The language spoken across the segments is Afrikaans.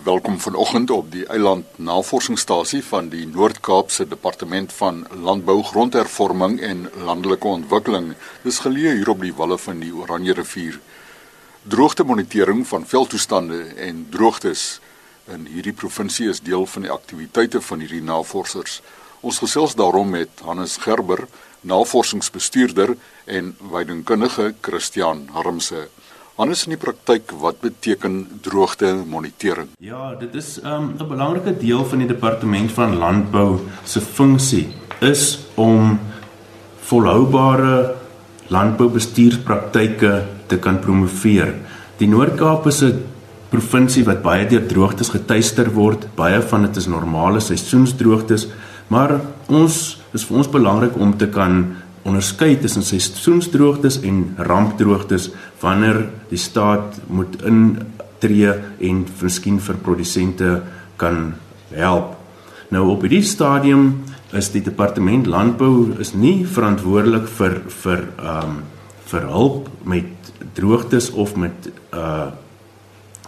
Welkom vanoggend op die Eiland Navorsingsstasie van die Noord-Kaapse Departement van Landbou, Grondhervorming en Landelike Ontwikkeling. Dis geleë hier op die walle van die Oranje rivier. Droogte monitering van veldtoestande en droogtes in hierdie provinsie is deel van die aktiwiteite van hierdie navorsers. Ons gesels daarom met Hannes Gerber, navorsingsbestuurder en weidingkundige Christian Harmse. Anders in die praktyk, wat beteken droogte monitering? Ja, dit is um, 'n um, belangrike deel van die departement van landbou se funksie is om volhoubare landboubestuurspraktyke te kan promoveer. Die Noord-Kaap is 'n provinsie wat baie deur droogtes getuister word. Baie van dit is normale seisoensdroogtes, maar ons is vir ons belangrik om te kan onderskei tussen seisoensdroogtes en rampdroogtes wanneer die staat moet intree en miskien vir produsente kan help. Nou op hierdie stadium is die departement landbou is nie verantwoordelik vir vir ehm um, vir hulp met droogtes of met uh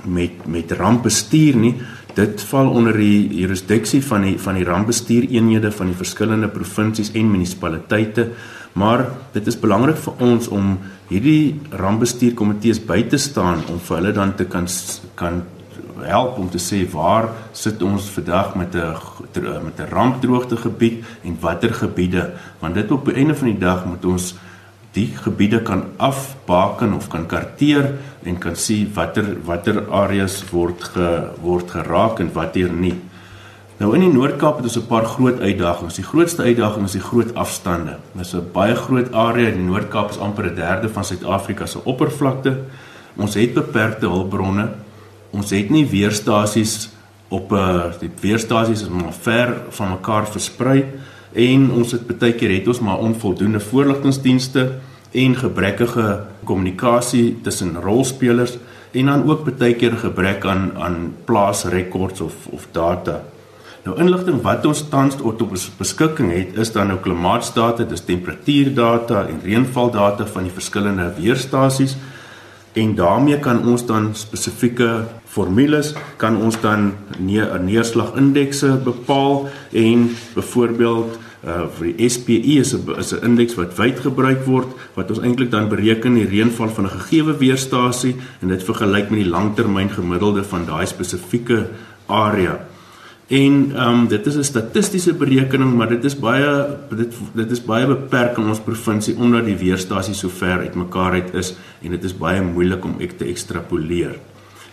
met met rampbestuur nie. Dit val onder die jurisdiksie van die van die rampbestuureenhede van die verskillende provinsies en munisipaliteite. Maar dit is belangrik vir ons om hierdie rampbestuurkomitees by te staan om vir hulle dan te kan kan help om te sê waar sit ons vandag met 'n met 'n rampdroogte gebied en watter gebiede want dit op die einde van die dag moet ons die gebiede kan afbaken of kan karteer en kan sien watter watter areas word ge, word geraak en watter nie. Nou in die Noord-Kaap het ons 'n paar groot uitdagings. Die grootste uitdaging is die groot afstande. Dit is 'n baie groot area. Die Noord-Kaap is amper 'n derde van Suid-Afrika se oppervlakte. Ons het beperkte hulpbronne. Ons het nie weerstasies op 'n uh, die weerstasies is maar ver van mekaar versprei en ons het baie keer het ons maar onvoldoende voorligtingdienste en gebrekkige kommunikasie tussen rolspelers en dan ook baie keer gebrek aan aan plaasrekords of of data. Nou inligting wat ons tans op ons beskikking het is dan nou klimaatsdata, dis temperatuurdata en reënvaldata van die verskillende weerstasies en daarmee kan ons dan spesifieke formules kan ons dan neer 'n neerslagindekse bepaal en byvoorbeeld uh vir die SPE is 'n is 'n indeks wat wyd gebruik word wat ons eintlik dan bereken die reënval van 'n gegeewe weerstasie en dit vergelyk met die langtermyn gemiddelde van daai spesifieke area. En ehm um, dit is 'n statistiese berekening, maar dit is baie dit dit is baie beperk in ons provinsie omdat die weerstasies so ver uitmekaar uit is en dit is baie moeilik om ek te ekstrapoleer.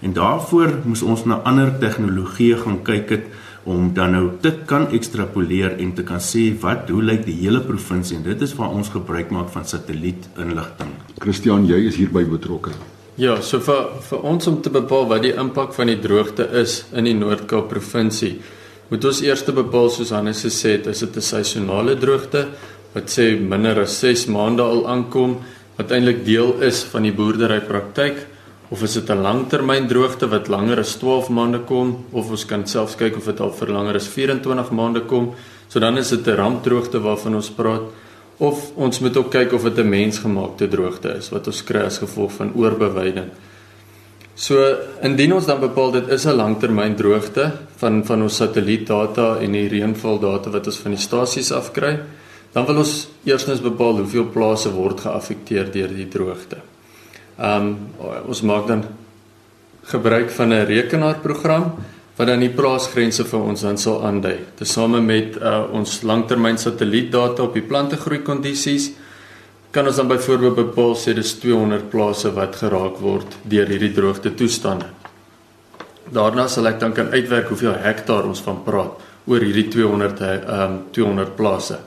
En daarvoor moes ons na ander tegnologieë gaan kyk het om dan nou dit kan ekstrapoleer en te kan sê wat hoe lyk die hele provinsie en dit is waar ons gebruik maak van satellietinligting. Christian, jy is hierby betrokke. Ja, so vir vir ons om te bepaal wat die impak van die droogte is in die Noord-Kaap provinsie, moet ons eers bepaal soos Hannes gesê het, is dit 'n seisonale droogte wat sê minder as 6 maande al aankom, wat eintlik deel is van die boerderypraktyk of is dit 'n langtermyn droogte wat langer as 12 maande kom of ons kan selfs kyk of dit al vir langer as 24 maande kom. So dan is dit 'n rampdroogte waarvan ons praat of ons moet ook kyk of dit 'n mensgemaakte droogte is wat ons kry as gevolg van oorbewyding. So indien ons dan bepaal dit is 'n langtermyn droogte van van ons satellietdata en die reënvaldata wat ons van die stasies afkry, dan wil ons eerstens bepaal hoeveel plase word geaffekteer deur die droogte. Um ons maak dan gebruik van 'n rekenaarprogram wat dan die plaasgrense vir ons dan sal aandui. Tesame met uh, ons langtermyn satellietdata op die plantegroei kondisies kan ons dan byvoorbeeld bepaal sê dis 200 plase wat geraak word deur hierdie droogte toestande. Daarna sal ek dan kan uitwerk hoeveel hektaar ons van praat oor hierdie 200 ehm um, 200 plase.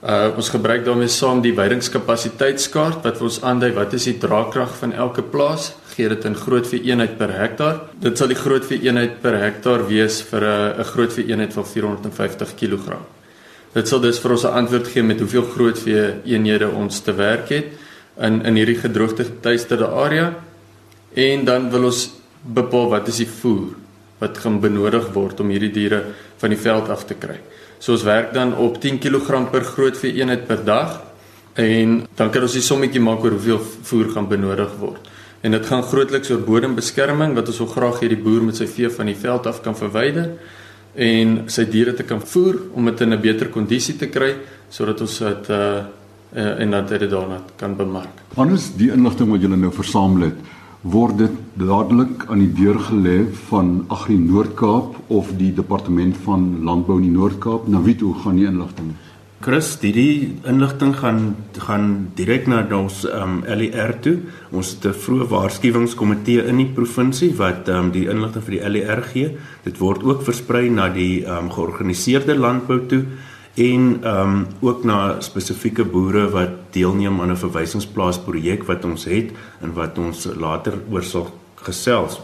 Uh ons gebruik daarmee saam die weidingskapasiteitskaart wat vir ons aandui wat is die draagkrag van elke plaas gee dit in groot vir eenheid per hektaar. Dit sal die groot vir eenheid per hektaar wees vir 'n 'n groot vir eenheid van 450 kg. Dit sal dus vir ons 'n antwoord gee met hoeveel groot vir eenhede ons te werk het in in hierdie gedroogte getuisterde area. En dan wil ons bepaal wat is die voer wat gaan benodig word om hierdie diere van die veld af te kry. So ons werk dan op 10 kg per groot vir eenheid per dag en dan kan ons die sommetjie maak oor hoeveel voer gaan benodig word. En dit gaan grootliks oor bodembeskerming wat ons wil graag hê die boer met sy vee van die veld af kan verwyder en sy diere te kan voer om dit in 'n beter kondisie te kry sodat ons dit uh, uh en dat dit daarna kan bemark. Wanneer is die inligting wat julle nou versamel het word dit dadelik aan die deur gelê van Agri Noord-Kaap of die departement van landbou in die Noord-Kaap na wie toe gaan die inligting Chris hierdie inligting gaan gaan direk na ons um, LER toe ons het 'n vroeë waarskuwingskomitee in die provinsie wat um, die inligting vir die LER gee dit word ook versprei na die um, georganiseerde landbou toe en ehm um, ook na spesifieke boere wat deelneem aan 'n verwysingsplaas projek wat ons het en wat ons later oor sal gesels.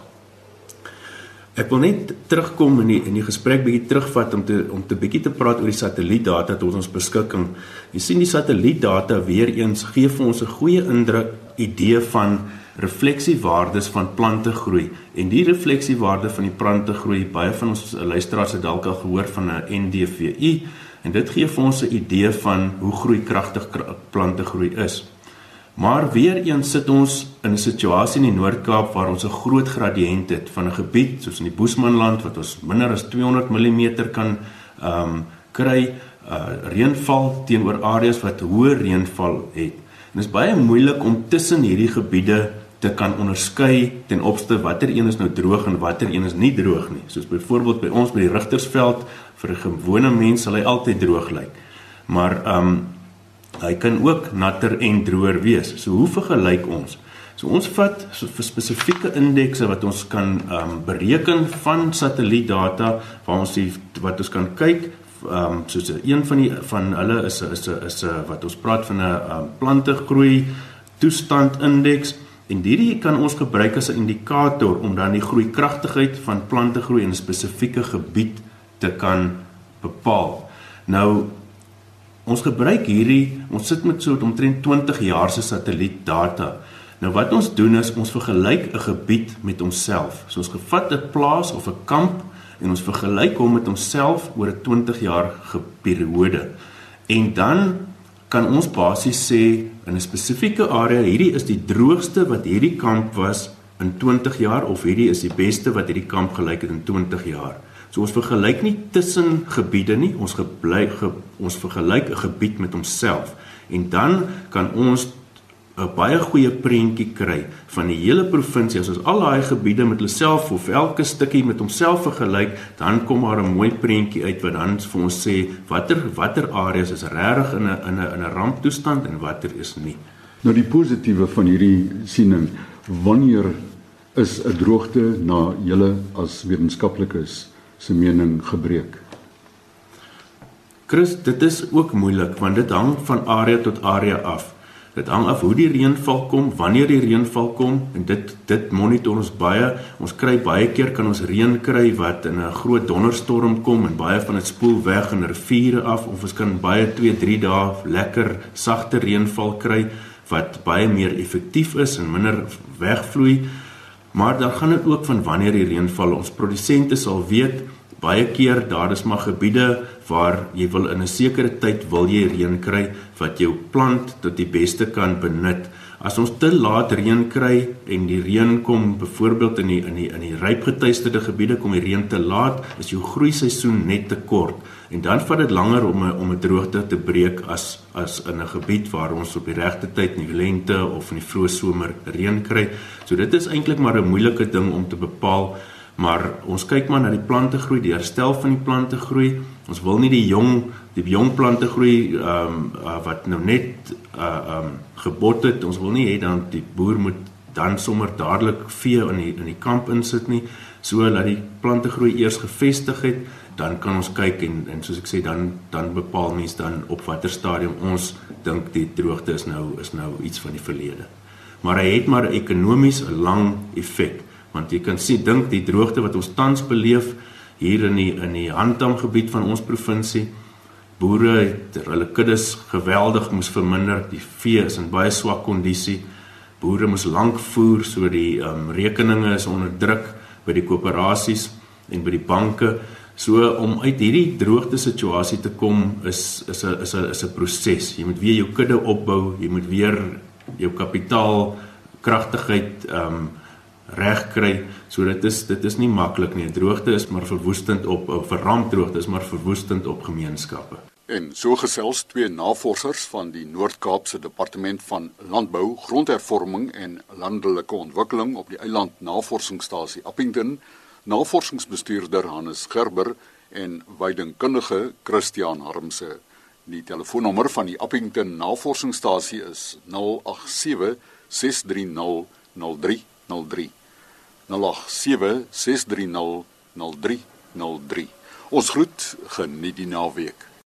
Ek wil net terugkom in die in die gesprek bietjie terugvat om te om te bietjie te praat oor die satellietdata tot ons beskikking. Jy sien die satellietdata weer eens gee vir ons 'n goeie indruk idee van refleksiewaardes van plante groei en die refleksiewaarde van die plante groei baie van ons luisteraars het dalk al gehoor van 'n NDVI En dit gee vir ons 'n idee van hoe groeikragtig plante groei is. Maar weer eens sit ons in 'n situasie in die Noord-Kaap waar ons 'n groot gradiënt het van 'n gebied soos in die Boesmanland wat ons minder as 200 mm kan ehm um, kry uh reënval teenoor areas wat hoë reënval het. En dit is baie moeilik om tussen hierdie gebiede te kan onderskei ten opsigte watter een is nou droog en watter een is nie droog nie. Soos byvoorbeeld by ons by die Rigtersveld vir 'n gewone mens sal hy altyd droog lyk. Maar ehm um, hy kan ook natter en droër wees. So hoe vergelyk ons? So ons vat so vir spesifieke indekse wat ons kan ehm um, bereken van satellietdata waar ons die wat ons kan kyk ehm um, soos een van die van hulle is is is, is wat ons praat van 'n um, plante groei toestand indeks en hierdie kan ons gebruik as 'n indikator om dan die groeikragtigheid van plante groei in 'n spesifieke gebied te kan bepaal. Nou ons gebruik hierdie ons sit met so omtrent 20 jaar se satellietdata. Nou wat ons doen is ons vergelyk 'n gebied met onsself. So ons gevat 'n plaas of 'n kamp en ons vergelyk hom met onsself oor 'n 20 jaar periode. En dan kan ons basies sê in 'n spesifieke area hierdie is die droogste wat hierdie kamp was in 20 jaar of hierdie is die beste wat hierdie kamp gelyk het in 20 jaar. So ons vergelyk nie tussen gebiede nie, ons geblyk ge, ons vergelyk 'n gebied met homself en dan kan ons 'n baie goeie prentjie kry van die hele provinsie. As ons al daai gebiede met hulself of elke stukkie met homself vergelyk, dan kom daar 'n mooi prentjie uit wat dan vir ons sê watter watter areas is regtig in 'n in 'n in 'n ramptoestand en watter is nie. Nou die positiewe van hierdie siening, wanneer is 'n droogte na julle as wetenskaplikes se mening gebreek. Chris, dit is ook moeilik want dit hang van area tot area af. Dit hang af hoe die reënval kom, wanneer die reënval kom en dit dit monitor ons baie. Ons kry baie keer kan ons reën kry wat in 'n groot donderstorm kom en baie van dit spoel weg in riviere af of ons kan baie 2, 3 dae lekker sagte reënval kry wat baie meer effektief is en minder wegvloei. Maar dan gaan dit ook van wanneer die reën val. Ons produsente sal weet baie keer daar is maar gebiede waar jy wil in 'n sekere tyd wil jy reën kry wat jou plant tot die beste kan benut. As ons te laat reën kry en die reën kom byvoorbeeld in die in die in die rypgetuisterde gebiede kom die reën te laat, is jou groei seisoen net te kort en dan vat dit langer om 'n om 'n droogte te breek as as in 'n gebied waar ons op die regte tyd in die lente of in die vroeë somer reën kry. So dit is eintlik maar 'n moeilike ding om te bepaal, maar ons kyk maar na die plante groei, die herstel van die plante groei. Ons wil nie die jong die jong plante groei ehm um, uh, wat nou net uh ehm um, gebot het. Ons wil nie hê dan die boer moet dan sommer dadelik vee in die in die kamp insit nie. So laat die plante groei eers gevestig het dan kan ons kyk en en soos ek sê dan dan bepaal mens dan op watter stadium ons dink die droogte is nou is nou iets van die verlede. Maar hy het maar ekonomies 'n lang effek want jy kan sien dink die droogte wat ons tans beleef hier in die in die Handam gebied van ons provinsie boere het hulle kuddes geweldig moes verminder die vee is in baie swak kondisie boere moes lank voer so die um, rekeninge is onder druk by die koöperasies en by die banke So om uit hierdie droogte situasie te kom is is 'n is 'n is 'n proses. Jy moet weer jou kudde opbou, jy moet weer jou kapitaal kragtigheid ehm um, reg kry. So dit is dit is nie maklik nie. Droogte is maar verwoestend op op verrampdroogte is maar verwoestend op gemeenskappe. En so gesels twee navorsers van die Noord-Kaapse Departement van Landbou, Grondhervorming en Landelike Ontwikkeling op die Eiland Navorsingsstasie Appington, navorsingsbestuurder Hannes Gerber en weidingkundige Christian Harmse. Die telefoonnommer van die Appington Navorsingsstasie is 087 630 0303. 0876300303. Ons groet, geniet die naweek.